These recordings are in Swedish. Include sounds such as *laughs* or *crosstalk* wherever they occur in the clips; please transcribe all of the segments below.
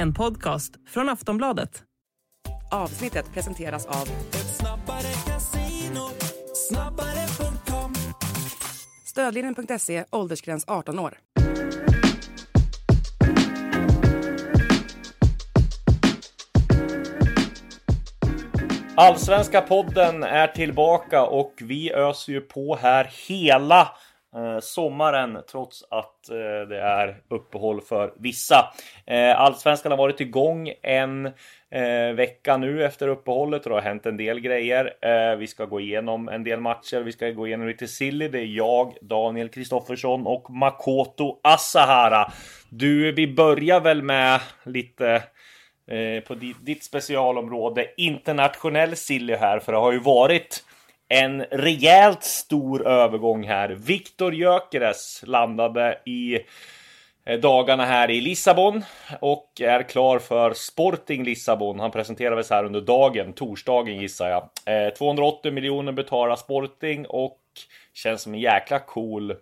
En podcast från Aftonbladet. Avsnittet presenteras av Stödlinjen.se, åldersgräns 18 år. Allsvenska podden är tillbaka och vi öser ju på här hela Eh, sommaren trots att eh, det är uppehåll för vissa. Eh, Allsvenskan har varit igång en vecka nu efter uppehållet och det har hänt en del grejer. Vi ska gå igenom en del matcher. Vi ska gå igenom lite silly. Det är jag, Daniel Kristoffersson och Makoto Asahara. Du, vi börjar väl med lite på ditt specialområde internationell silly här, för det har ju varit en rejält stor övergång här. Viktor Gyökeres landade i eh, dagarna här i Lissabon och är klar för Sporting Lissabon. Han presenterades här under dagen, torsdagen gissar jag. Eh, 280 miljoner betalar Sporting och känns som en jäkla cool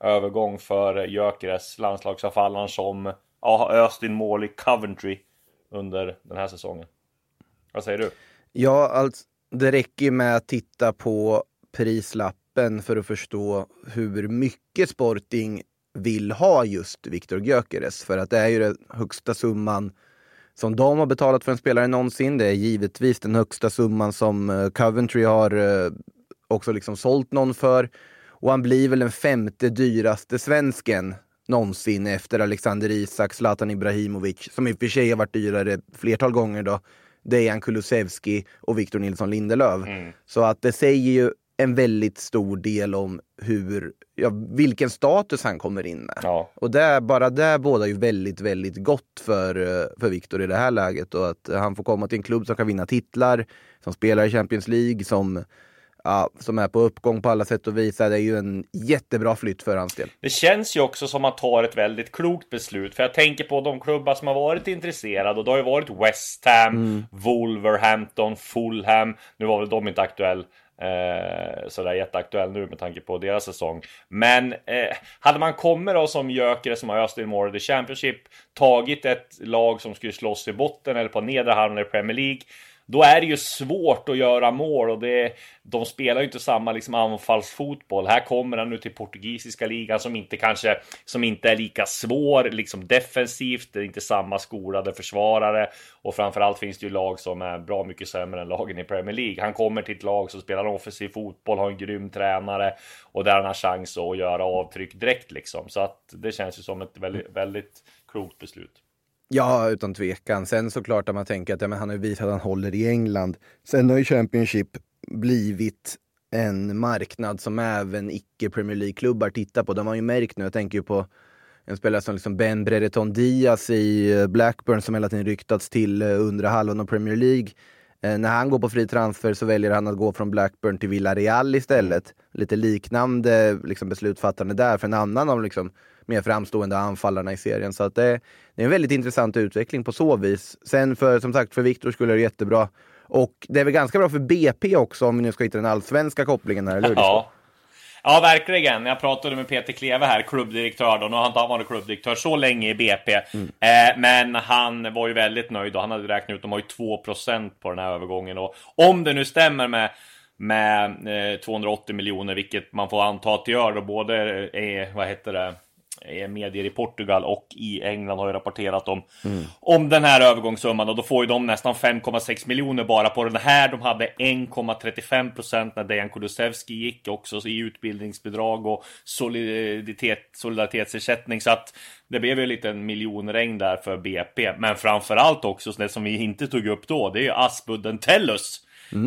övergång för Gyökeres, landslagsavfallaren som ja, har öst in mål i Coventry under den här säsongen. Vad säger du? Ja, alltså, det räcker med att titta på prislappen för att förstå hur mycket Sporting vill ha just Viktor Gyökeres. För att det är ju den högsta summan som de har betalat för en spelare någonsin. Det är givetvis den högsta summan som eh, Coventry har eh, också liksom sålt någon för. Och han blir väl den femte dyraste svensken någonsin efter Alexander Isak, Zlatan Ibrahimovic, som i och för sig har varit dyrare flertal gånger då, Dejan Kulusevski och Victor Nilsson Lindelöf. Mm. Så att det säger ju en väldigt stor del om hur, ja, vilken status han kommer in med. Ja, Och det, bara det bådar ju väldigt, väldigt gott för, eh, för Victor i det här läget. Och att han får komma till en klubb som kan vinna titlar, som spelar i Champions League, som, ja, som är på uppgång på alla sätt och vis. Det är ju en jättebra flytt för hans del. Det känns ju också som att tar ett väldigt klokt beslut. För jag tänker på de klubbar som har varit intresserade. Och det har ju varit West Ham, Wolverhampton, Fulham. Nu var väl de inte aktuell. Eh, sådär jätteaktuell nu med tanke på deras säsong. Men eh, hade man kommit då som Gyökeres som har öst in mål i Championship, tagit ett lag som skulle slåss i botten eller på nedre halvan i Premier League. Då är det ju svårt att göra mål och det, de spelar ju inte samma liksom anfallsfotboll. Här kommer han nu till portugisiska ligan som inte kanske som inte är lika svår liksom defensivt. Det är inte samma skolade försvarare och framförallt finns det ju lag som är bra mycket sämre än lagen i Premier League. Han kommer till ett lag som spelar offensiv fotboll, har en grym tränare och där han har chans att göra avtryck direkt liksom. Så att det känns ju som ett väldigt, väldigt klokt beslut. Ja, utan tvekan. Sen såklart att man tänker att ja, men han har visat att han håller i England. Sen har ju Championship blivit en marknad som även icke Premier League-klubbar tittar på. De har ju märkt nu, jag tänker ju på en spelare som liksom Ben Brereton Diaz i eh, Blackburn som hela tiden ryktats till eh, undre halvan av Premier League. Eh, när han går på fri transfer så väljer han att gå från Blackburn till Villarreal istället. Lite liknande liksom, beslutsfattande där för en annan av liksom, mer framstående anfallarna i serien. Så att det, det är en väldigt intressant utveckling på så vis. Sen för, som sagt, för Viktor skulle det jättebra. Och det är väl ganska bra för BP också om vi nu ska hitta den allsvenska kopplingen här, eller hur? Ja. Ja, verkligen. Jag pratade med Peter Kleve här, klubbdirektör då. Nu har inte han varit klubbdirektör så länge i BP. Mm. Eh, men han var ju väldigt nöjd och han hade räknat ut, de har ju 2% på den här övergången. Och om det nu stämmer med med eh, 280 miljoner, vilket man får anta att det gör. då både är, vad heter det, medier i Portugal och i England har ju rapporterat om, om den här övergångssumman och då får ju de nästan 5,6 miljoner bara på den här. De hade 1,35 procent när Dejan Kulusevski gick också i utbildningsbidrag och solidaritet, solidaritetsersättning så att det blev ju en liten miljonregn där för BP. Men framförallt också det som vi inte tog upp då, det är ju Asbudden Tellus.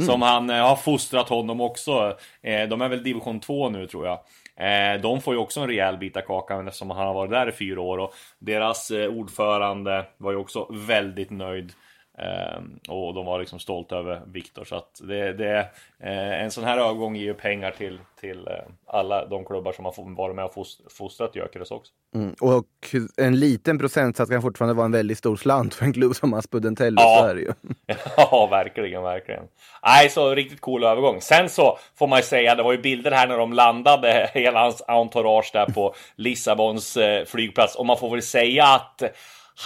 Som han eh, har fostrat honom också. Eh, de är väl division 2 nu tror jag. Eh, de får ju också en rejäl bit av kakan eftersom han har varit där i fyra år och deras eh, ordförande var ju också väldigt nöjd. Eh, och de var liksom stolta över Viktor så att det, det eh, en sån här övergång ger ju pengar till, till eh, alla de klubbar som har varit med och fost- fostrat Gyökeres också. Mm. Och en liten procentsats kan fortfarande vara en väldigt stor slant för en klubb som Aspudden Tellus. Ja. Så är det ju. *laughs* Ja, verkligen, verkligen. Nej, så riktigt cool övergång. Sen så får man ju säga, det var ju bilder här när de landade, *laughs* hela hans entourage där på Lissabons eh, flygplats. Och man får väl säga att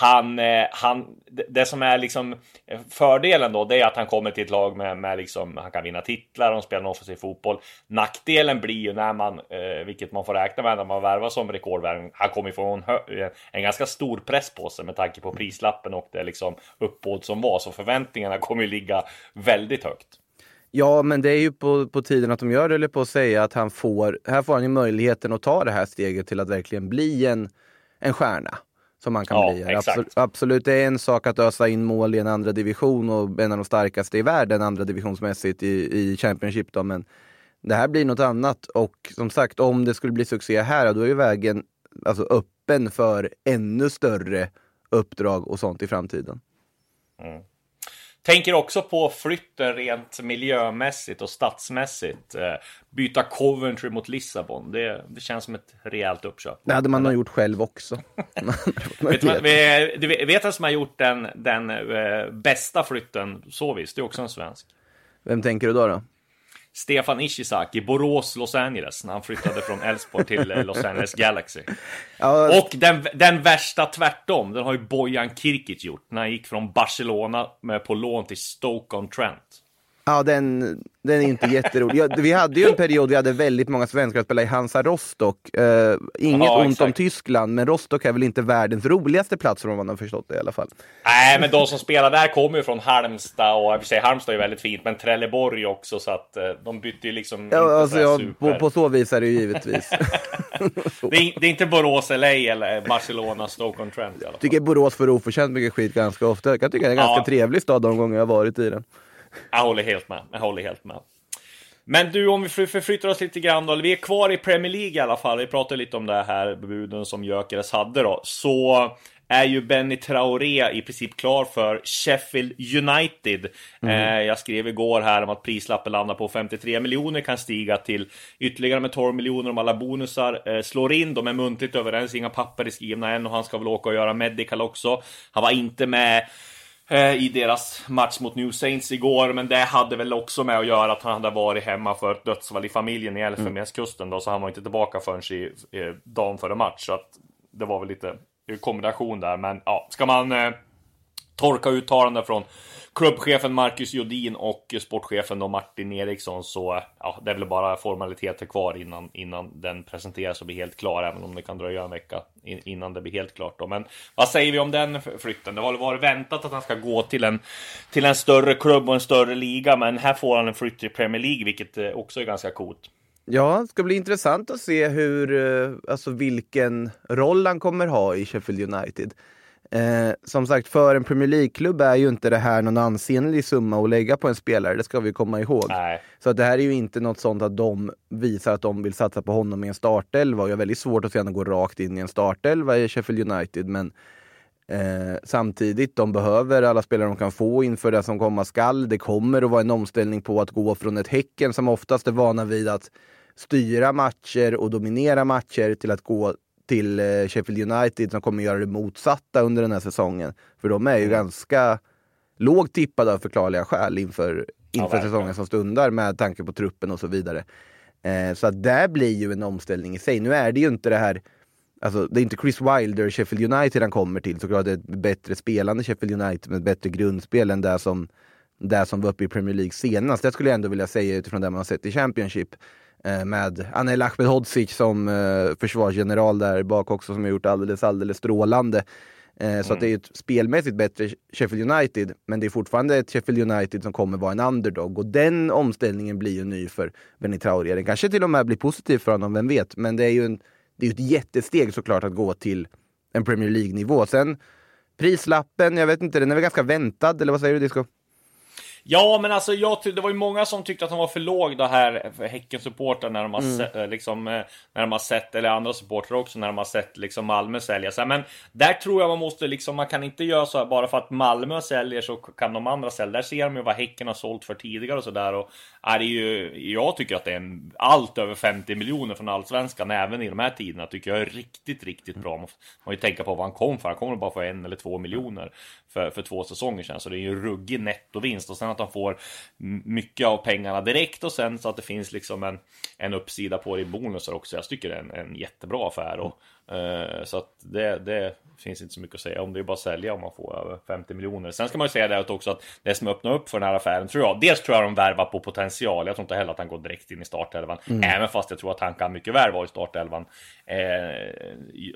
han, eh, han, det som är liksom eh, fördelen då, det är att han kommer till ett lag med, med liksom, han kan vinna titlar, de spelar offensiv fotboll. Nackdelen blir ju när man, eh, vilket man får räkna med när man värvar som rekordvärvning, han kommer få en, en ganska stor press på sig med tanke på prislappen och det liksom uppbåd som var, så förväntningarna kommer ju ligga väldigt högt. Ja, men det är ju på, på tiden att de gör det, eller på att säga att han får, här får han ju möjligheten att ta det här steget till att verkligen bli en, en stjärna som man kan ja, bli. Absolut, absolut, det är en sak att ösa in mål i en andra division och en av de starkaste i världen andra divisionsmässigt i, i Championship. Då, men det här blir något annat och som sagt, om det skulle bli succé här, då är ju vägen alltså, öppen för ännu större uppdrag och sånt i framtiden. Mm. Tänker också på flytten rent miljömässigt och stadsmässigt. Eh, byta Coventry mot Lissabon. Det, det känns som ett rejält uppköp. Det hade man nog gjort själv också. *laughs* *laughs* vet du, du vet vem som har gjort den, den eh, bästa flytten så vis? Det är också en svensk. Vem tänker du då? då? Stefan Ishizaki, Borås, Los Angeles, när han flyttade från *laughs* Elfsborg till eh, Los Angeles Galaxy. Ja, och den, den värsta tvärtom, den har ju Bojan Kirkic gjort, när han gick från Barcelona med på lån till Stoke-on-Trent. Ja, den, den är inte jätterolig. Ja, vi hade ju en period vi hade väldigt många svenskar att spela i Hansa Rostock. Uh, inget ja, ont exakt. om Tyskland, men Rostock är väl inte världens roligaste plats om man har förstått det i alla fall. Nej, men de som spelar där kommer ju från Halmstad och i och Halmstad är väldigt fint, men Trelleborg också så att uh, de bytte ju liksom ja, alltså, ja, på, på, så vis är det ju givetvis. *laughs* *laughs* det, är, det, är, inte Borås, LA eller Barcelona, Stoke-on-Trent i alla fall. Jag tycker Borås får oförtjänt mycket skit ganska ofta. Jag kan tycka det är en ganska trevlig stad de gånger jag varit i den. Jag håller helt med. Jag håller helt med. Men du, om vi förflyttar oss lite grann då. Vi är kvar i Premier League i alla fall. Vi pratade lite om det här buden som Gyökeres hade då. Så är ju Benny Traoré i princip klar för Sheffield United. Mm. Eh, jag skrev igår här om att prislappen landar på 53 miljoner, kan stiga till ytterligare med 12 miljoner om alla bonusar eh, slår in. De är muntligt överens, inga papper är skrivna än och han ska väl åka och göra medical också. Han var inte med i deras match mot New Saints igår, men det hade väl också med att göra att han hade varit hemma för ett dödsfall i familjen i Elfenbenskusten då, så han var inte tillbaka förrän i, i dagen före match, så att det var väl lite kombination där, men ja, ska man eh, torka uttalanden från klubbchefen Marcus Jodin och sportchefen då Martin Eriksson så ja, det är väl bara formaliteter kvar innan, innan den presenteras och blir helt klar, även om det kan dröja en vecka innan det blir helt klart. Då. Men vad säger vi om den flytten? Det har varit väntat att han ska gå till en, till en större klubb och en större liga, men här får han en flytt till Premier League, vilket eh, också är ganska coolt. Ja, det ska bli intressant att se hur, eh, alltså vilken roll han kommer ha i Sheffield United. Eh, som sagt, för en Premier League-klubb är ju inte det här någon ansenlig summa att lägga på en spelare, det ska vi komma ihåg. Nej. Så att det här är ju inte något sånt att de visar att de vill satsa på honom i en startelva. Och jag har väldigt svårt att se honom gå rakt in i en startelva i Sheffield United. Men eh, samtidigt, de behöver alla spelare de kan få inför det som komma skall. Det kommer att vara en omställning på att gå från ett Häcken som oftast är vana vid att styra matcher och dominera matcher till att gå till eh, Sheffield United som kommer göra det motsatta under den här säsongen. För de är ju mm. ganska lågt tippade av förklarliga skäl inför, inför ja, säsongen som stundar med tanke på truppen och så vidare. Eh, så att där blir ju en omställning i sig. Nu är det ju inte det här Alltså, det är inte Chris Wilder Sheffield United han kommer till. Såklart det är ett bättre spelande Sheffield United med ett bättre grundspel än det som, det som var uppe i Premier League senast. Det skulle jag ändå vilja säga utifrån det man har sett i Championship. Eh, med Anel Ahmedhodzic som eh, försvarsgeneral där bak också som har gjort alldeles, alldeles strålande. Mm. Så att det är ett spelmässigt bättre Sheffield United, men det är fortfarande ett Sheffield United som kommer vara en underdog. Och den omställningen blir ju ny för Benny Traoré. Den kanske till och med blir positiv för honom, vem vet? Men det är ju en, det är ett jättesteg såklart att gå till en Premier League-nivå. Sen prislappen, jag vet inte, den är väl ganska väntad, eller vad säger du Disco? Ja, men alltså jag det var ju många som tyckte att han var för låg det här Häcken-supportrar när de har mm. sett, liksom, eh, när de har sett, eller andra supportrar också, när de har sett liksom Malmö sälja. Så, men där tror jag man måste liksom, man kan inte göra så här bara för att Malmö säljer så kan de andra sälja. Där ser de ju vad Häcken har sålt för tidigare och sådär. Och är det ju, jag tycker att det är en, allt över 50 miljoner från Allsvenskan, även i de här tiderna, tycker jag är riktigt, riktigt bra. Man får ju tänka på vad han kom för. Han kommer bara få en eller två miljoner för, för två säsonger sedan, så det är ju ruggig nettovinst. Och sen att de får mycket av pengarna direkt och sen så att det finns liksom en, en uppsida på det i bonusar också. Jag tycker det är en, en jättebra affär och så att det, det, finns inte så mycket att säga om. Det är bara att sälja om man får över 50 miljoner. Sen ska man ju säga det också att det som öppnar upp för den här affären tror jag. Dels tror jag de värvar på potential. Jag tror inte heller att han går direkt in i startelvan. Mm. Även fast jag tror att han kan mycket väl vara i startelvan. Eh,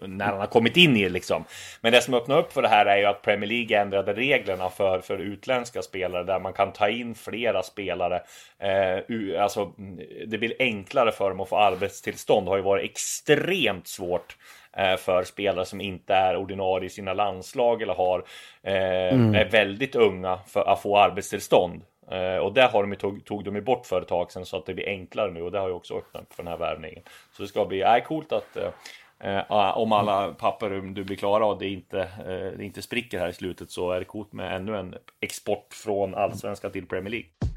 när han har kommit in i det liksom. Men det som öppnar upp för det här är ju att Premier League ändrade reglerna för, för utländska spelare. Där man kan ta in flera spelare. Eh, alltså det blir enklare för dem att få arbetstillstånd. Det har ju varit extremt svårt Eh, för spelare som inte är ordinarie i sina landslag eller har, eh, mm. är väldigt unga för att få arbetstillstånd. Eh, och det har de tog, tog de ju bort för ett tag sedan så att det blir enklare nu och det har ju också öppnat för den här värvningen. Så det ska bli, är coolt att Uh, om alla papper du blir klara och det inte, uh, det inte spricker här i slutet så är det coolt med ännu en export från allsvenskan till Premier League.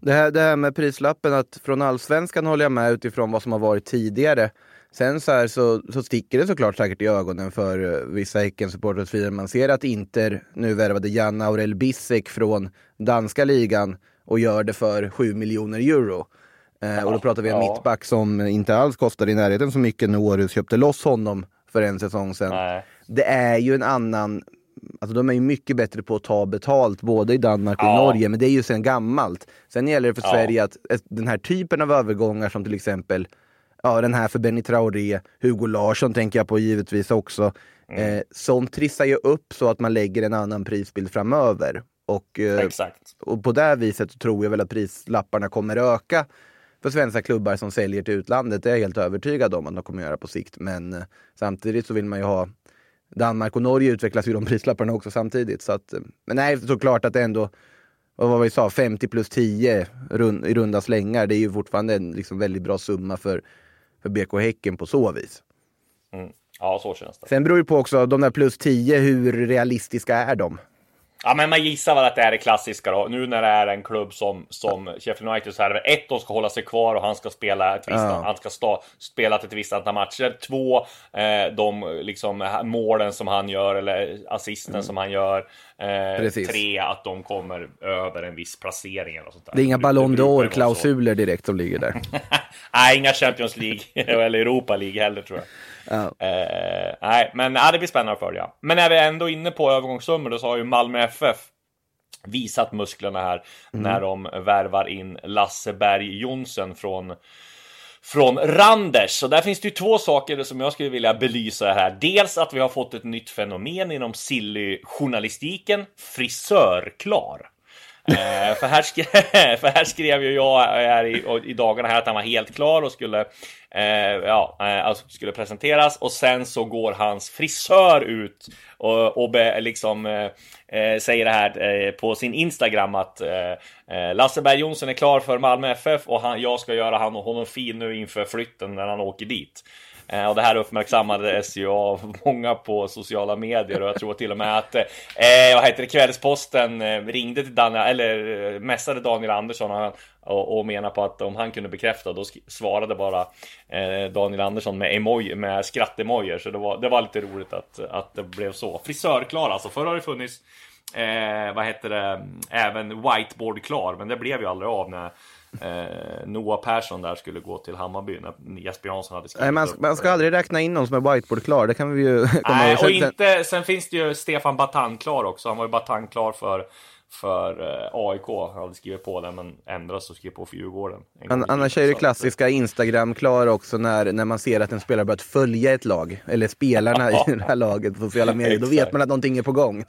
Det här, det här med prislappen, att från allsvenskan håller jag med utifrån vad som har varit tidigare. Sen så, här så, så sticker det såklart säkert i ögonen för uh, vissa Häckensupportrar. Man ser att Inter nu värvade Jan Aurel Bissek från danska ligan och gör det för 7 miljoner euro. Uh, och då pratar vi om ja. mittback som inte alls kostar i närheten så mycket när Århus köpte loss honom för en säsong sedan. Nej. Det är ju en annan Alltså de är ju mycket bättre på att ta betalt både i Danmark och ja. Norge, men det är ju sen gammalt. Sen gäller det för ja. Sverige att den här typen av övergångar som till exempel ja, den här för Benny Traoré, Hugo Larsson tänker jag på givetvis också. Mm. Eh, sånt trissar ju upp så att man lägger en annan prisbild framöver. Och, eh, och på det viset tror jag väl att prislapparna kommer öka för svenska klubbar som säljer till utlandet. Det är jag helt övertygad om att de kommer göra på sikt. Men eh, samtidigt så vill man ju ha Danmark och Norge utvecklas ju de prislapparna också samtidigt. Så att, men nej, såklart att det ändå, vad var vi sa, 50 plus 10 rund, i runda slängar. Det är ju fortfarande en liksom väldigt bra summa för, för BK Häcken på så vis. Mm. Ja, så känns det. Sen beror det på också, de där plus 10, hur realistiska är de? Ja, men man gissar väl att det är det klassiska då. Nu när det är en klubb som, som Sheffield United så är det ett, de ska hålla sig kvar och han ska spela ett visst, ja. han ska stå, spela ett visst antal matcher. Två, eh, de liksom målen som han gör eller assisten mm. som han gör. Eh, tre, att de kommer över en viss placering eller sånt där. Det är inga Ballon d'Or-klausuler direkt som ligger där. *laughs* Nej, inga Champions League *laughs* eller Europa League heller tror jag. Ja. Eh, nej, men ja, det blir spännande att följa. Men när vi är ändå inne på övergångssummor, så har ju Malmö FF visat musklerna här mm. när de värvar in Lasse Berg Jonsson från från Randers. Så där finns det ju två saker som jag skulle vilja belysa här. Dels att vi har fått ett nytt fenomen inom silly-journalistiken, frisörklar eh, för, här skrev, *laughs* för här skrev ju jag eh, här i, i dagarna här att han var helt klar och skulle eh, ja, eh, alltså skulle presenteras och sen så går hans frisör ut och, och be, liksom eh, eh säger det här eh, på sin Instagram att eh, Lasse Berg Jonsson är klar för Malmö FF och han, jag ska göra han, honom fin nu inför flytten när han åker dit. Eh, och det här uppmärksammades ju av många på sociala medier och jag tror till och med att eh, vad heter det, Kvällsposten eh, ringde till Daniel, eller eh, mässade Daniel Andersson och, och, och menar på att om han kunde bekräfta då svarade bara eh, Daniel Andersson med, emoji, med skrattemojer så det var, det var lite roligt att, att det blev så. Frisörklar alltså, förr har det funnits eh, vad heter det, även whiteboard klar men det blev ju aldrig av när eh, Noah Persson där skulle gå till Hammarby när Jesper Jansson hade skrivit Nej, man, man ska aldrig räkna in någon som är whiteboard klar, det kan vi ju *laughs* komma Nej, och inte, sen finns det ju Stefan Batan klar också, han var ju Batan klar för för eh, AIK. Han hade skrivit på den men ändras och skrev på för Djurgården. An annars är det klassiska Instagram klar också när, när man ser att en spelare börjat följa ett lag. Eller spelarna i det här laget på sociala medier. Då vet man att någonting är på gång.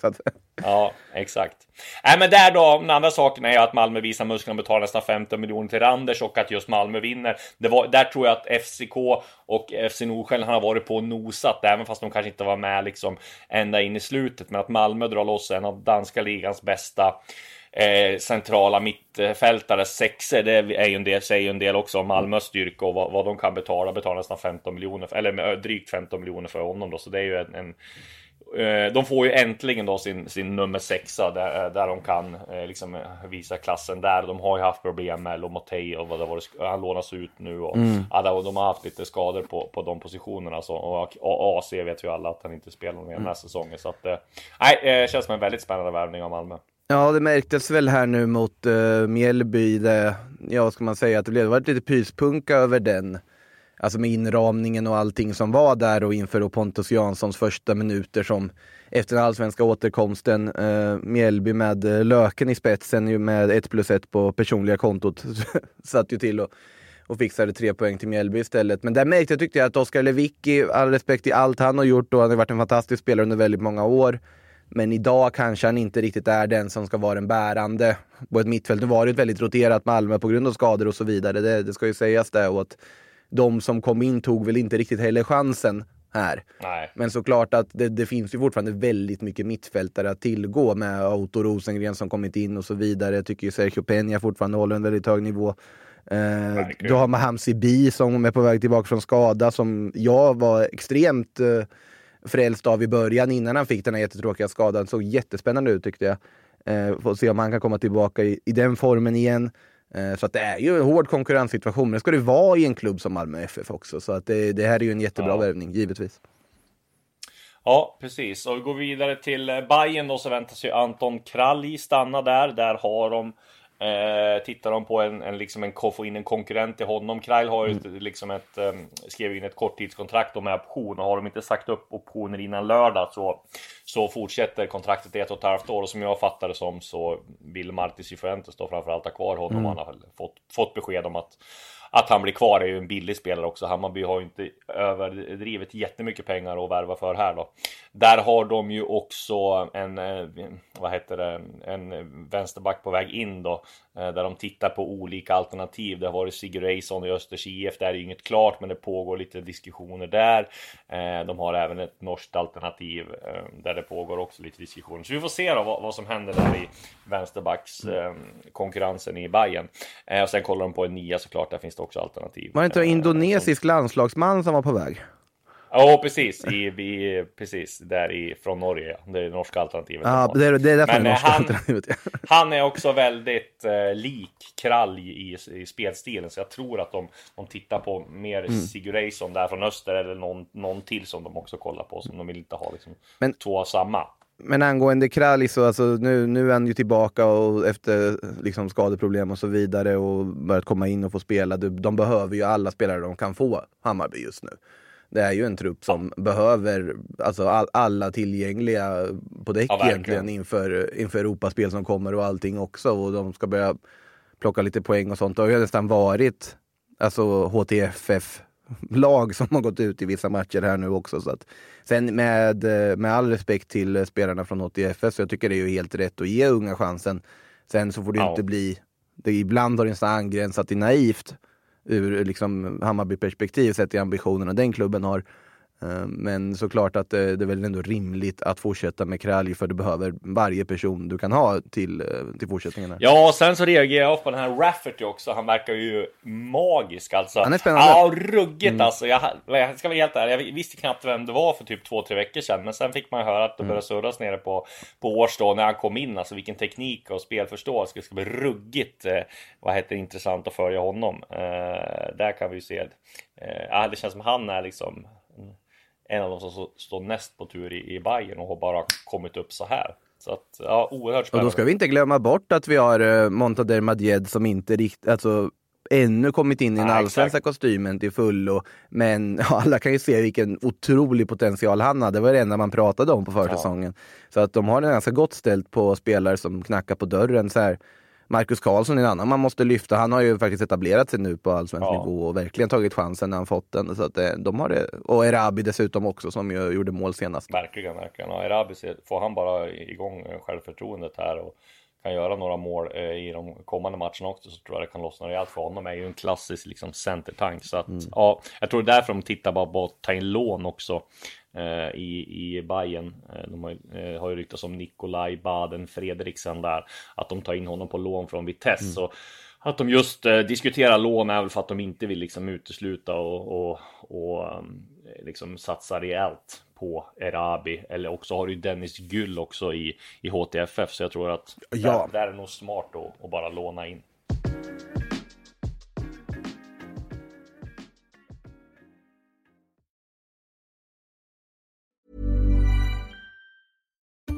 Ja, exakt. Nej, men där då, den andra saken är att Malmö visar musklerna och betalar nästan 15 miljoner till Randers och att just Malmö vinner. Det var, där tror jag att FCK och FC Nordsjälland har varit på och nosat, även fast de kanske inte var med liksom ända in i slutet. Men att Malmö drar loss en av danska ligans bästa eh, centrala mittfältare, sexer, det är ju en del, säger ju en del också om Malmös styrka och vad, vad de kan betala. Betalar nästan 15 miljoner, eller drygt 15 miljoner för honom då, så det är ju en, en Eh, de får ju äntligen då sin, sin nummer sexa där, där de kan eh, liksom visa klassen där. De har ju haft problem med Lomotey och vad det var. Han lånas ut nu och mm. ja, de har haft lite skador på, på de positionerna. Så, och, och AC vet ju alla att han inte spelar mer mm. nästa säsongen. Så att, eh, nej, det känns som en väldigt spännande värvning av Malmö. Ja, det märktes väl här nu mot uh, Mjällby. Det, ja, ska man säga, att det blev varit lite pyspunka över den alltså med inramningen och allting som var där och inför Pontus Janssons första minuter som efter den allsvenska återkomsten, uh, Mjällby med uh, Löken i spetsen ju med 1 plus 1 på personliga kontot *laughs* satt ju till och, och fixade tre poäng till Mjällby istället. Men där märkte jag tyckte jag att Oskar Lewicki, all respekt i allt han har gjort och han har varit en fantastisk spelare under väldigt många år. Men idag kanske han inte riktigt är den som ska vara den bärande på ett mittfält. Nu var det ett väldigt roterat Malmö på grund av skador och så vidare. Det, det ska ju sägas det. Och att de som kom in tog väl inte riktigt heller chansen här. Nej. Men såklart att det, det, finns ju fortfarande väldigt mycket mittfältare att tillgå med Otto Rosengren som kommit in och så vidare. Jag tycker ju Sergio Peña fortfarande håller en väldigt hög nivå. Eh, du har Mahamsi Bi som är på väg tillbaka från skada som jag var extremt eh, frälst av i början innan han fick den här jättetråkiga skadan. Såg jättespännande ut tyckte jag. Eh, får se om han kan komma tillbaka i, i den formen igen. Eh, så att det är ju en hård konkurrenssituation, men det ska det vara i en klubb som Malmö FF också. Så att det, det här är ju en jättebra ja. värvning, givetvis. Ja, precis. Och vi går vidare till eh, Bayern då så väntas ju Anton Kralj stanna där. Där har de Eh, tittar de på en, en, liksom en, få in en konkurrent till honom. Krail har ju mm. liksom ett, um, skrev in ett korttidskontrakt med option och har de inte sagt upp optioner innan lördag så, så fortsätter kontraktet i ett och ett halvt år och som jag fattar det som så vill Martis Cifuentes då framförallt ha kvar honom. Mm. Han har fått, fått besked om att att han blir kvar är ju en billig spelare också. Hammarby har ju inte överdrivet jättemycket pengar att värva för här då. Där har de ju också en, eh, vad heter det, en vänsterback på väg in då. Eh, där de tittar på olika alternativ. Det har varit Sigurd Eison i Östers IF. Det är ju inget klart men det pågår lite diskussioner där. Eh, de har även ett norskt alternativ där det pågår också lite diskussioner. Så vi får se då vad, vad som händer där i vänsterbackskonkurrensen i Bayern. Och sen kollar de på en nia såklart. Där finns det också alternativ. Var det inte en indonesisk landslagsman som var på väg? Ja, precis. I, i, precis, där i, från Norge. Det är det norska alternativet. Ja, det är, det är därför Men det norska han, alternativet. Ja. *laughs* han är också väldigt eh, lik Kralj i, i spelstilen. Så jag tror att de, de tittar på mer mm. Sigurdsson där från öster. Eller någon, någon till som de också kollar på. Som de vill inte ha liksom, Men, två av samma. Men angående Kralj så alltså, nu, nu är han ju tillbaka och efter liksom, skadeproblem och så vidare och börjat komma in och få spela. De behöver ju alla spelare de kan få, Hammarby just nu. Det är ju en trupp som ja. behöver alltså, all, alla tillgängliga på däck ja, egentligen inför, inför Europaspel som kommer och allting också. Och de ska börja plocka lite poäng och sånt. Det har ju nästan varit alltså, HTFF lag som har gått ut i vissa matcher här nu också. Så att, sen med, med all respekt till spelarna från HTFF så jag tycker det är ju helt rätt att ge unga chansen. Sen så får det ja. inte bli, det, ibland har det nästan angränsat till naivt ur liksom Hammarby-perspektiv sett i ambitionerna den klubben har. Eh, men såklart att det, är väl ändå rimligt att fortsätta med Kralj för du behöver varje person du kan ha till, eh, till fortsättningen. Ja, och sen så reagerar jag på den här Rafferty också. Han verkar ju magisk alltså. Han är spännande. Ja, ruggigt mm. alltså. Jag, jag ska vara helt ärlig, jag visste knappt vem det var för typ två, tre veckor sedan. Men sen fick man höra att det började mm. surras nere på, på Årsdag när han kom in. Alltså vilken teknik och spelförståelse. Det ska bli ruggigt, eh, vad heter intressant att följa honom. Eh, där kan vi ju se. Eh, det känns som han är liksom en av de som står näst på tur i, i Bayern och har bara kommit upp så här. Så att, ja, oerhört spännande. Och då ska vi inte glömma bort att vi har uh, Montader Madjed som inte riktigt, alltså ännu kommit in i den allsvenska kostymen till fullo. Men *laughs* ja, alla kan ju se vilken otrolig potential han hade. Det var det enda man pratade om på försäsongen. Ja. Så att de har det ganska gott ställt på spelare som knackar på dörren. Så här. Marcus Karlsson är en annan man måste lyfta. Han har ju faktiskt etablerat sig nu på allsvensk Ja. nivå och verkligen tagit chansen när han fått den. Så att eh, de har det. Och Erabi dessutom också som ju gjorde mål senast. Verkligen, verkligen. Och Erabi, får han bara igång eh, självförtroendet här och kan göra några mål eh, i de kommande matcherna också så tror jag det kan lossna rejält för honom. är ju en klassisk liksom centertank så att ja, jag tror det är därför de tittar bara på att ta in lån också i, i Bayern. Eh, de har, ju- eh, har ju ryktats om Nikolaj Baden Fredriksen där, att de tar in honom på lån från Vitesse. Och att de just eh, diskuterar lån är väl för att de inte vill liksom utesluta och, och, och liksom satsa rejält på Erabi. Eller också har du Dennis Gyll också i, i HTFF. Så jag tror att Ja. där, där är nog smart då att bara låna in.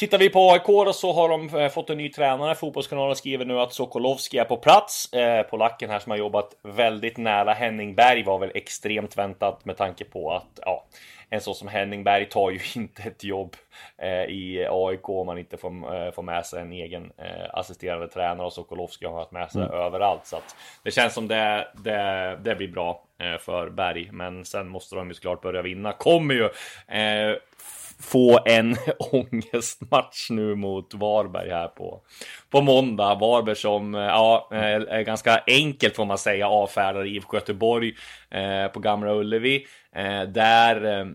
Tittar vi på AIK då så har de eh, fått en ny tränare. Fotbollskanalen skriver nu att Sokolowski är på plats. Eh, polacken här som har jobbat väldigt nära Henning Berg var väl extremt väntat med tanke på att ja, en sån som Henning Berg tar ju *laughs* inte ett jobb eh, i AIK om man inte får, eh, får med sig en egen eh, assisterande tränare och Sokolowski har haft med sig överallt. Så att det känns som det, det, det blir bra eh, för Berg. Men sen måste de ju såklart börja vinna. Kommer ju eh, få en *laughs* ångestmatch nu mot Varberg här på, på måndag. Varberg som eh, ja, eh, är ganska enkelt får man säga avfärdar IFK Göteborg eh, på Gamla Ullevi. Eh, där eh,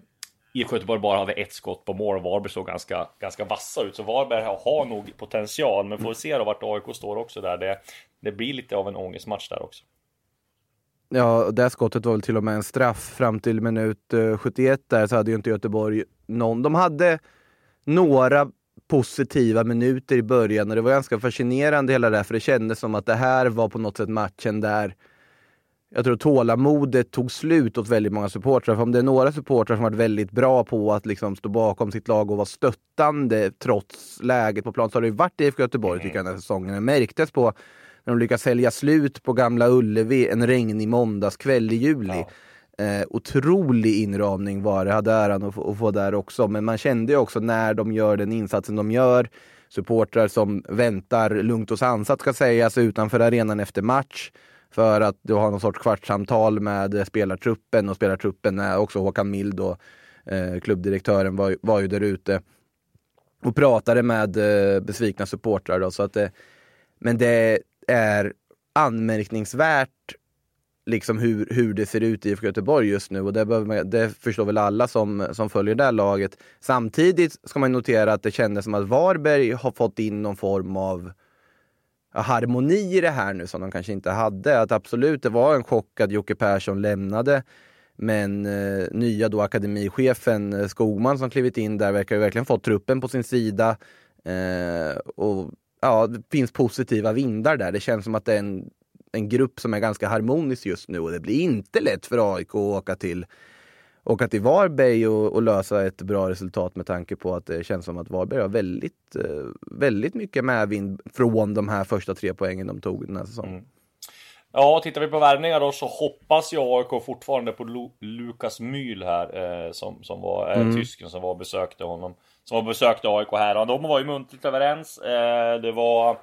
IFK Göteborg bara hade ett skott på mål och Varberg såg ganska, ganska vassa ut. Så Varberg har, har nog potential, men får vi se då vart AIK står också där. Det, det blir lite av en ångestmatch där också. Ja, det skottet var väl till och med en straff fram till minut eh, 71 där så hade ju inte Göteborg någon. De hade några positiva minuter i början och det var ganska fascinerande hela det här för det kändes som att det här var på något sätt matchen där jag tror tålamodet tog slut åt väldigt många supportrar. För om det är några supportrar som varit väldigt bra på att liksom stå bakom sitt lag och vara stöttande trots läget på plan så har det ju varit IFK Göteborg tycker jag den här säsongen. Det märktes på när de lyckas sälja slut på Gamla Ullevi en regnig måndagskväll i juli. Eh, otrolig inramning var det, hade äran att få, att få där också. Men man kände ju också när de gör den insatsen de gör, supportrar som väntar lugnt och sansat ska sägas utanför arenan efter match för att du har någon sorts kvartssamtal med spelartruppen och spelartruppen är också Håkan Mild och eh, klubbdirektören var, ju- var ju där ute och pratade med eh, besvikna supportrar. Då, så att det, men det är anmärkningsvärt liksom hur, hur det ser ut i IFK Göteborg just nu och det, man, det förstår väl alla som, som följer det här laget. Samtidigt ska man notera att det kändes som att Varberg har fått in någon form av harmoni i det här nu som de kanske inte hade. Att absolut, det var en chock att Jocke Persson lämnade. Men eh, nya då akademichefen eh, Skogman som klivit in där verkar ju verkligen fått truppen på sin sida. Eh, och ja, det finns positiva vindar där. Det känns som att det är en, en grupp som är ganska harmonisk just nu och det blir inte lätt för AIK att åka till åka till Varberg och, och lösa ett bra resultat med tanke på att det känns som att Varberg har väldigt, eh, väldigt mycket medvind från de här första tre poängen de tog den här säsongen. Ja, tittar vi på värvningar då så hoppas ju AIK fortfarande på Lu Lukas Mühl här eh, som, som var eh, tysken som var besökte honom. Som var besökte AIK här och de var ju muntligt överens. Eh, det var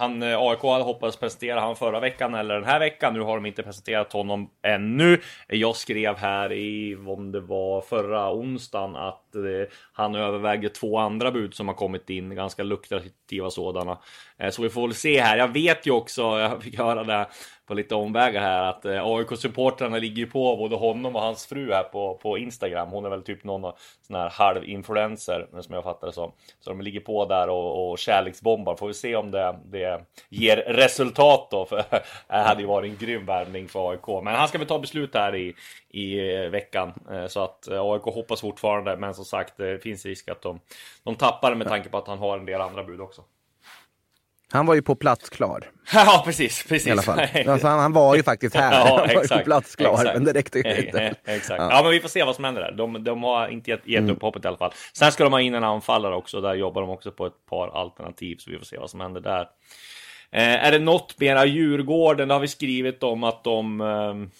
han, eh, AIK hade hoppats presentera han förra veckan eller den här veckan. Nu har de inte presenterat honom ännu. Jag skrev här i, om det var förra onsdagen, att eh, han överväger två andra bud som har kommit in, ganska lukrativa sådana. Eh, så vi får väl se här. Jag vet ju också, jag fick höra det på lite omvägar här att eh, AIK-supportrarna ligger ju på både honom och hans fru här på, på Instagram. Hon är väl typ någon sån här halv-influencer som jag fattar det som. Så de ligger på där och, och kärleksbombar. Får vi se om det, det ger resultat då. För *laughs* det hade ju varit en grym värvning för AIK. Men han ska väl ta beslut här i, i eh, veckan. Eh, så att AIK hoppas fortfarande. Men som sagt, det finns risk att de, de tappar med tanke på att han har en del andra bud också. Han var ju på plats klar. *laughs* Ja, precis, precis. I alla fall. Alltså, han, han var ju faktiskt här. *laughs* Ja, han var ju på exakt, plats klar, exakt. men det räckte inte. *laughs* Exakt. Ja. Ja. men vi får se vad som händer där. De, de har inte gett, Mm. gett upp hoppet i alla fall. Sen ska de ha in en anfallare också. Där jobbar de också på ett par alternativ, så vi får se vad som händer där. Eh, är det något mera Djurgården? Det har vi skrivit om att de ehm,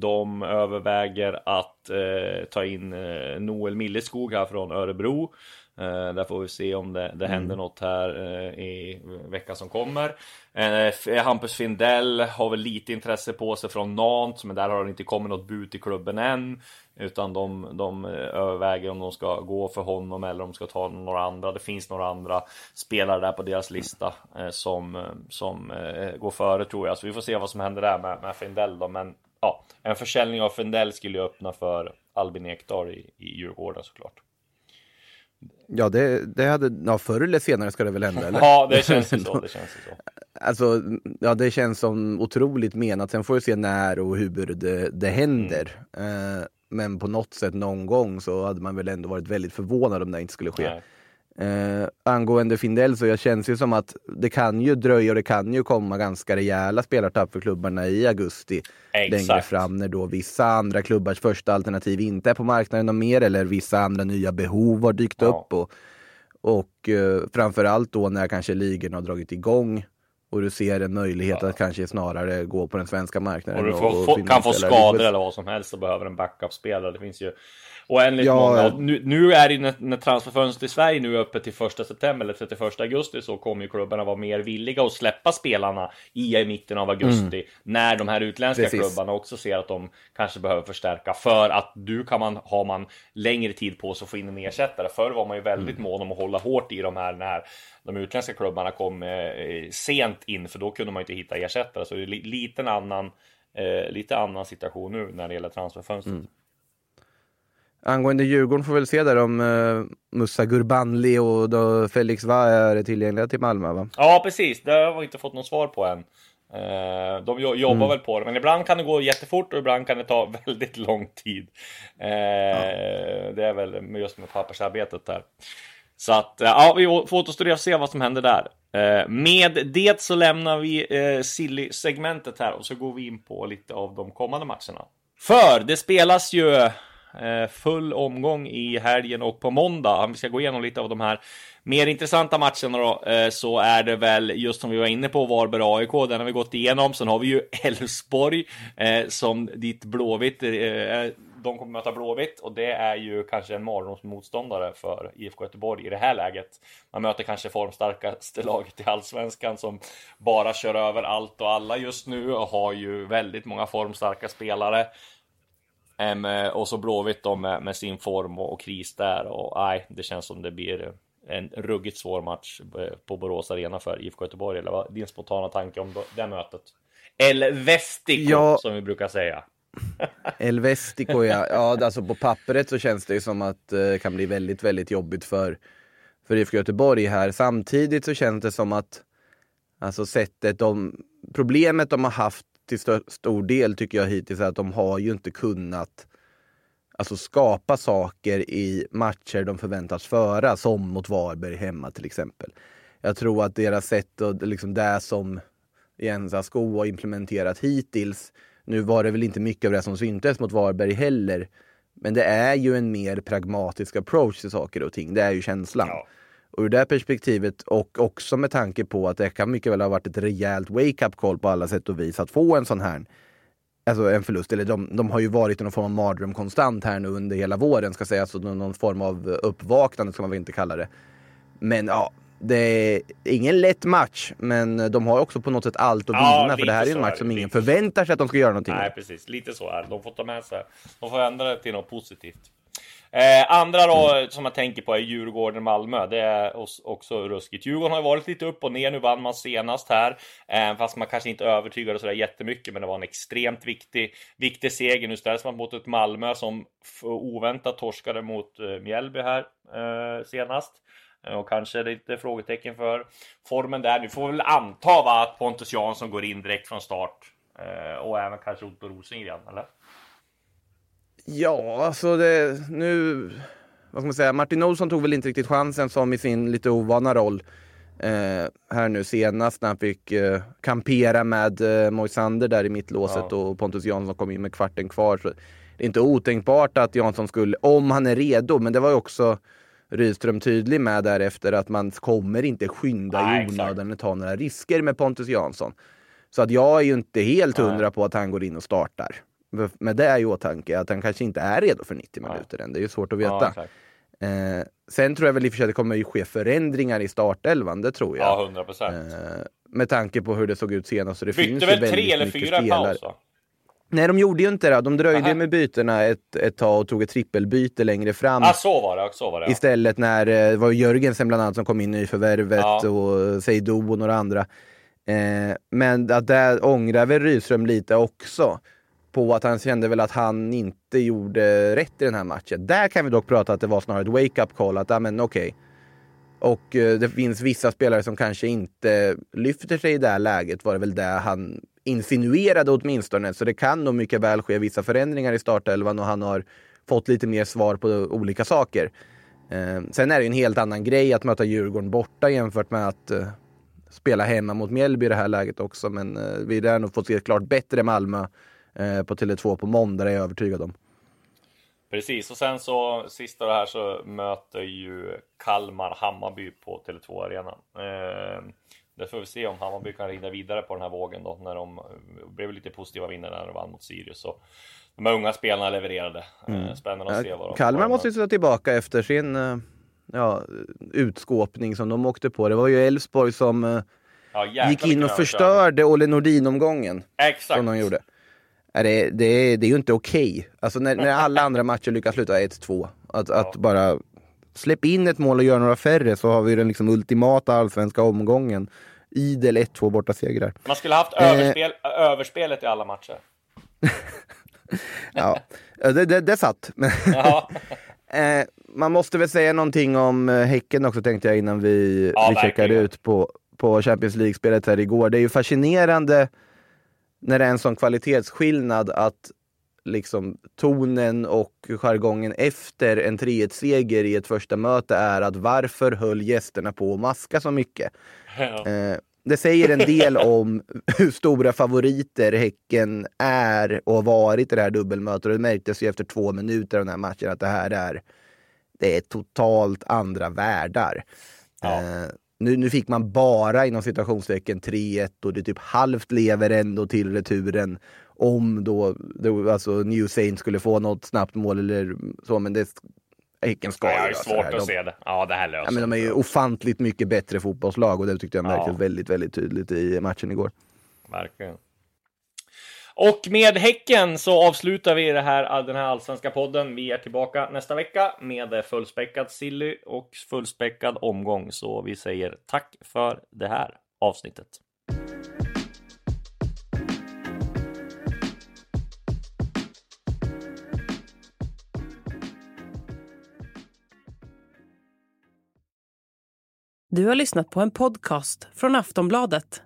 de överväger att eh, ta in eh, Noel Milleskog här från Örebro. Eh, där får vi se om det, det händer något här eh, i veckan som kommer. Eh, F- Hampus Findell har väl lite intresse på sig från Nantes, men där har det inte kommit något bud till klubben än. Utan de, de eh, överväger om de ska gå för honom eller om de ska ta några andra. Det finns några andra spelare där på deras lista eh, som, eh, som eh, går före tror jag. Så vi får se vad som händer där med, med Findell då. Men ja, en försäljning av Findell skulle ju öppna för Albin Ekdal i, i Djurgården såklart. Ja, det, det hade, ja, förr eller senare ska det väl hända? Eller? *laughs* Ja, det känns ju så. *laughs* Det känns ju så. Alltså, ja, det känns som otroligt menat. Sen får vi se när och hur det, det händer. Mm. Eh, men på något sätt någon gång så hade man väl ändå varit väldigt förvånad om det inte skulle ske. Nej. Eh, angående Findell så jag känns ju som att det kan ju dröja och det kan ju komma ganska rejäla spelartapp för klubbarna i augusti. Exakt. Längre fram när då vissa andra klubbars första alternativ inte är på marknaden och mer eller vissa andra nya behov har dykt Ja. upp. Och, och eh, framförallt då när kanske ligorna har dragit igång och du ser en möjlighet att kanske snarare gå på den svenska marknaden. Och du får, få, finna kan få skador eller vad som helst och behöver en backup-spelare. Det finns ju oändligt Ja. många. Och Nu, nu är det när, när transferfönstret i Sverige nu är öppet till 1 september eller 31 augusti så kommer ju klubbarna vara mer villiga att släppa spelarna i mitten av augusti. När de här utländska Precis. klubbarna också ser att de kanske behöver förstärka. För att du kan man, har man längre tid på sig att få in en ersättare. Förr var man ju väldigt mån om att hålla hårt i de här när de utländska klubbarna kom eh, sent in. För då kunde man inte hitta ersättare. Så det är li, lite en annan Eh, lite annan situation nu när det gäller transferfönstret. Angående Djurgården får vi väl se där om uh, Musa Gurbanli och då Felix Va är tillgängliga till Malmö va? Ja, precis. Det har vi inte fått något svar på än. Eh, De jo- jobbar väl på det, men ibland kan det gå jättefort och ibland kan det ta *laughs* väldigt lång tid. Eh, Det är väl just med pappersarbetet där. Så att, ja, vi får återstå och se vad som händer där. Med det så lämnar vi Silly-segmentet här och så går vi in på lite av de kommande matcherna. För det spelas ju Eh, full omgång i helgen och på måndag. Om vi ska gå igenom lite av de här mer intressanta matcherna då, eh, så är det väl just som vi var inne på Varberg-AIK. Den har vi gått igenom. Sen har vi ju *laughs* Elfsborg eh, som ditt Blåvitt. De kommer möta Blåvitt och det är ju kanske en mardrömsmotståndare för IFK Göteborg i det här läget. Man möter kanske formstarkaste laget i allsvenskan som bara kör över allt och alla just nu och har ju väldigt många formstarka spelare. Eh, och så Blåvitt då med, med sin form och, och kris där och nej, det känns som det blir en ruggigt svår match eh, på Borås Arena för IFK Göteborg. Eller vad din spontana tanke om det mötet? El Vestico Ja. som vi brukar säga. *laughs* El Vestico ja. ja, alltså på pappret så känns det som att eh, det kan bli väldigt, väldigt jobbigt för, för IFK Göteborg här. Samtidigt så känns det som att alltså sättet de, problemet de har haft till st stor del tycker jag hittills är att de har ju inte kunnat alltså skapa saker i matcher de förväntas föra, som mot Varberg hemma till exempel. Jag tror att deras sätt och liksom det som Jens Asko har implementerat hittills, nu var det väl inte mycket av det som syntes mot Varberg heller, men det är ju en mer pragmatisk approach till saker och ting. Det är ju känslan. Ja. Och ur det perspektivet och också med tanke på att det kan mycket väl ha varit ett rejält wake-up call på alla sätt och vis att få en sån här Alltså en förlust, eller de, de har ju varit i någon form av mardröm konstant här nu under hela våren ska sägas, så någon form av uppvaknande ska man väl inte kalla det. Men ja, det är ingen lätt match, men de har också på något sätt allt att Ja, vinna, för lite det här är en match som ingen förväntar sig att de ska göra någonting Nej, med. precis. Lite så är det. De får ta med sig. De får ändra det till något positivt. Eh, andra då som jag tänker på är Djurgården-Malmö. Det är också ruskigt. Djurgården har varit lite upp och ner. Nu vann man senast här, eh, fast man kanske inte övertygade sådär jättemycket. Men det var en extremt viktig, viktig seger. Nu ställs man mot ett Malmö som oväntat torskade mot eh, Mjällby här eh, senast. Eh, och kanske lite frågetecken för formen där. Nu får vi väl anta va, att Pontus Jansson går in direkt från start. Eh, och även kanske Otto Rosengren, eller? Ja, alltså det, nu... Vad ska man säga? Martin Olsson tog väl inte riktigt chansen som i sin lite ovana roll eh, här nu senast när han fick eh, kampera med eh, Moisander där i mittlåset ja. och Pontus Jansson kom in med kvarten kvar. Så det är inte otänkbart att Jansson skulle, om han är redo, men det var ju också Rydström tydlig med därefter att man kommer inte skynda Nej, i onödan och ta några risker med Pontus Jansson. Så att jag är ju inte helt hundra på att han går in och startar med det i åtanke att han kanske inte är redo för 90 minuter än. Det är ju svårt att veta. Ja, eh, sen tror jag väl i och för sig att det kommer ju ske förändringar i startelvan, det tror jag. Ja, 100 procent. Eh, med tanke på hur det såg ut senast. det Bytte finns väl tre eller fyra i paus? Nej, de gjorde ju inte det. De dröjde Aha. med bytena ett, ett tag och tog ett trippelbyte längre fram. Ah, så var det. Så var det ja. Istället när eh, det var Jörgensen bland annat som kom in i förvärvet ja. och Seydou och några andra. Eh, men att där ångrar väl Rydström lite också på att han kände väl att han inte gjorde rätt i den här matchen. Där kan vi dock prata att det var snarare ett wake-up call. Att, ja men okej. Okay. Och eh, det finns vissa spelare som kanske inte lyfter sig i det här läget, var det väl det han insinuerade åtminstone. Så det kan nog mycket väl ske vissa förändringar i startelvan och han har fått lite mer svar på olika saker. Eh, sen är det en helt annan grej att möta Djurgården borta jämfört med att eh, spela hemma mot Mjällby i det här läget också. Men eh, vi lär nog få se ett klart bättre Malmö på Tele2 på måndag, det är jag övertygad om. Precis, och sen så sista det här så möter ju Kalmar Hammarby på Tele2 Arena. Eh, där får vi se om Hammarby kan rida vidare på den här vågen då när de blev lite positiva vinnare när de vann mot Sirius. Så de här unga spelarna levererade. Eh, mm. Spännande att se vad de Kalmar måste ju sitta tillbaka efter sin eh, ja, utskåpning som de åkte på. Det var ju Elfsborg som ja, gick in och förstörde Olle Nordin-omgången. Exakt. Som de gjorde det, det, det är ju inte okej. Okay. Alltså när, när, alla andra matcher lyckas sluta 1-2. Att, ja. att bara släpp in ett mål och gör några färre så har vi den liksom ultimata allsvenska omgången. Idel 1-2 borta segrar. Man skulle haft överspel, eh. överspelet i alla matcher. *laughs* ja, det, det, det satt. *laughs* eh, man måste väl säga någonting om eh, Häcken också tänkte jag innan vi, ja, vi checkade ut på, på Champions League-spelet här igår. Det är ju fascinerande när det är en sån kvalitetsskillnad att liksom tonen och jargongen efter en 3-1-seger i ett första möte är att varför höll gästerna på att maska så mycket? Ja. Eh, det säger en del *laughs* om hur stora favoriter Häcken är och har varit i det här dubbelmötet. Och det märktes ju efter två minuter av den här matchen att det här är, det är totalt andra världar. Ja. Eh, nu, nu fick man bara inom citationstecken 3-1 och det typ halvt lever ändå till returen. Om då, då alltså New Saint skulle få något snabbt mål eller så, men det Häcken ska ja, Det är svårt att se det. Ja, det här löser ja, men De är ju ofantligt mycket bättre fotbollslag och det tyckte jag märktes ja. väldigt, väldigt tydligt i matchen igår. Verkligen. Och med Häcken så avslutar vi det här, den här allsvenska podden. Vi är tillbaka nästa vecka med fullspäckad silly och fullspäckad omgång. Så vi säger tack för det här avsnittet. Du har lyssnat på en podcast från Aftonbladet.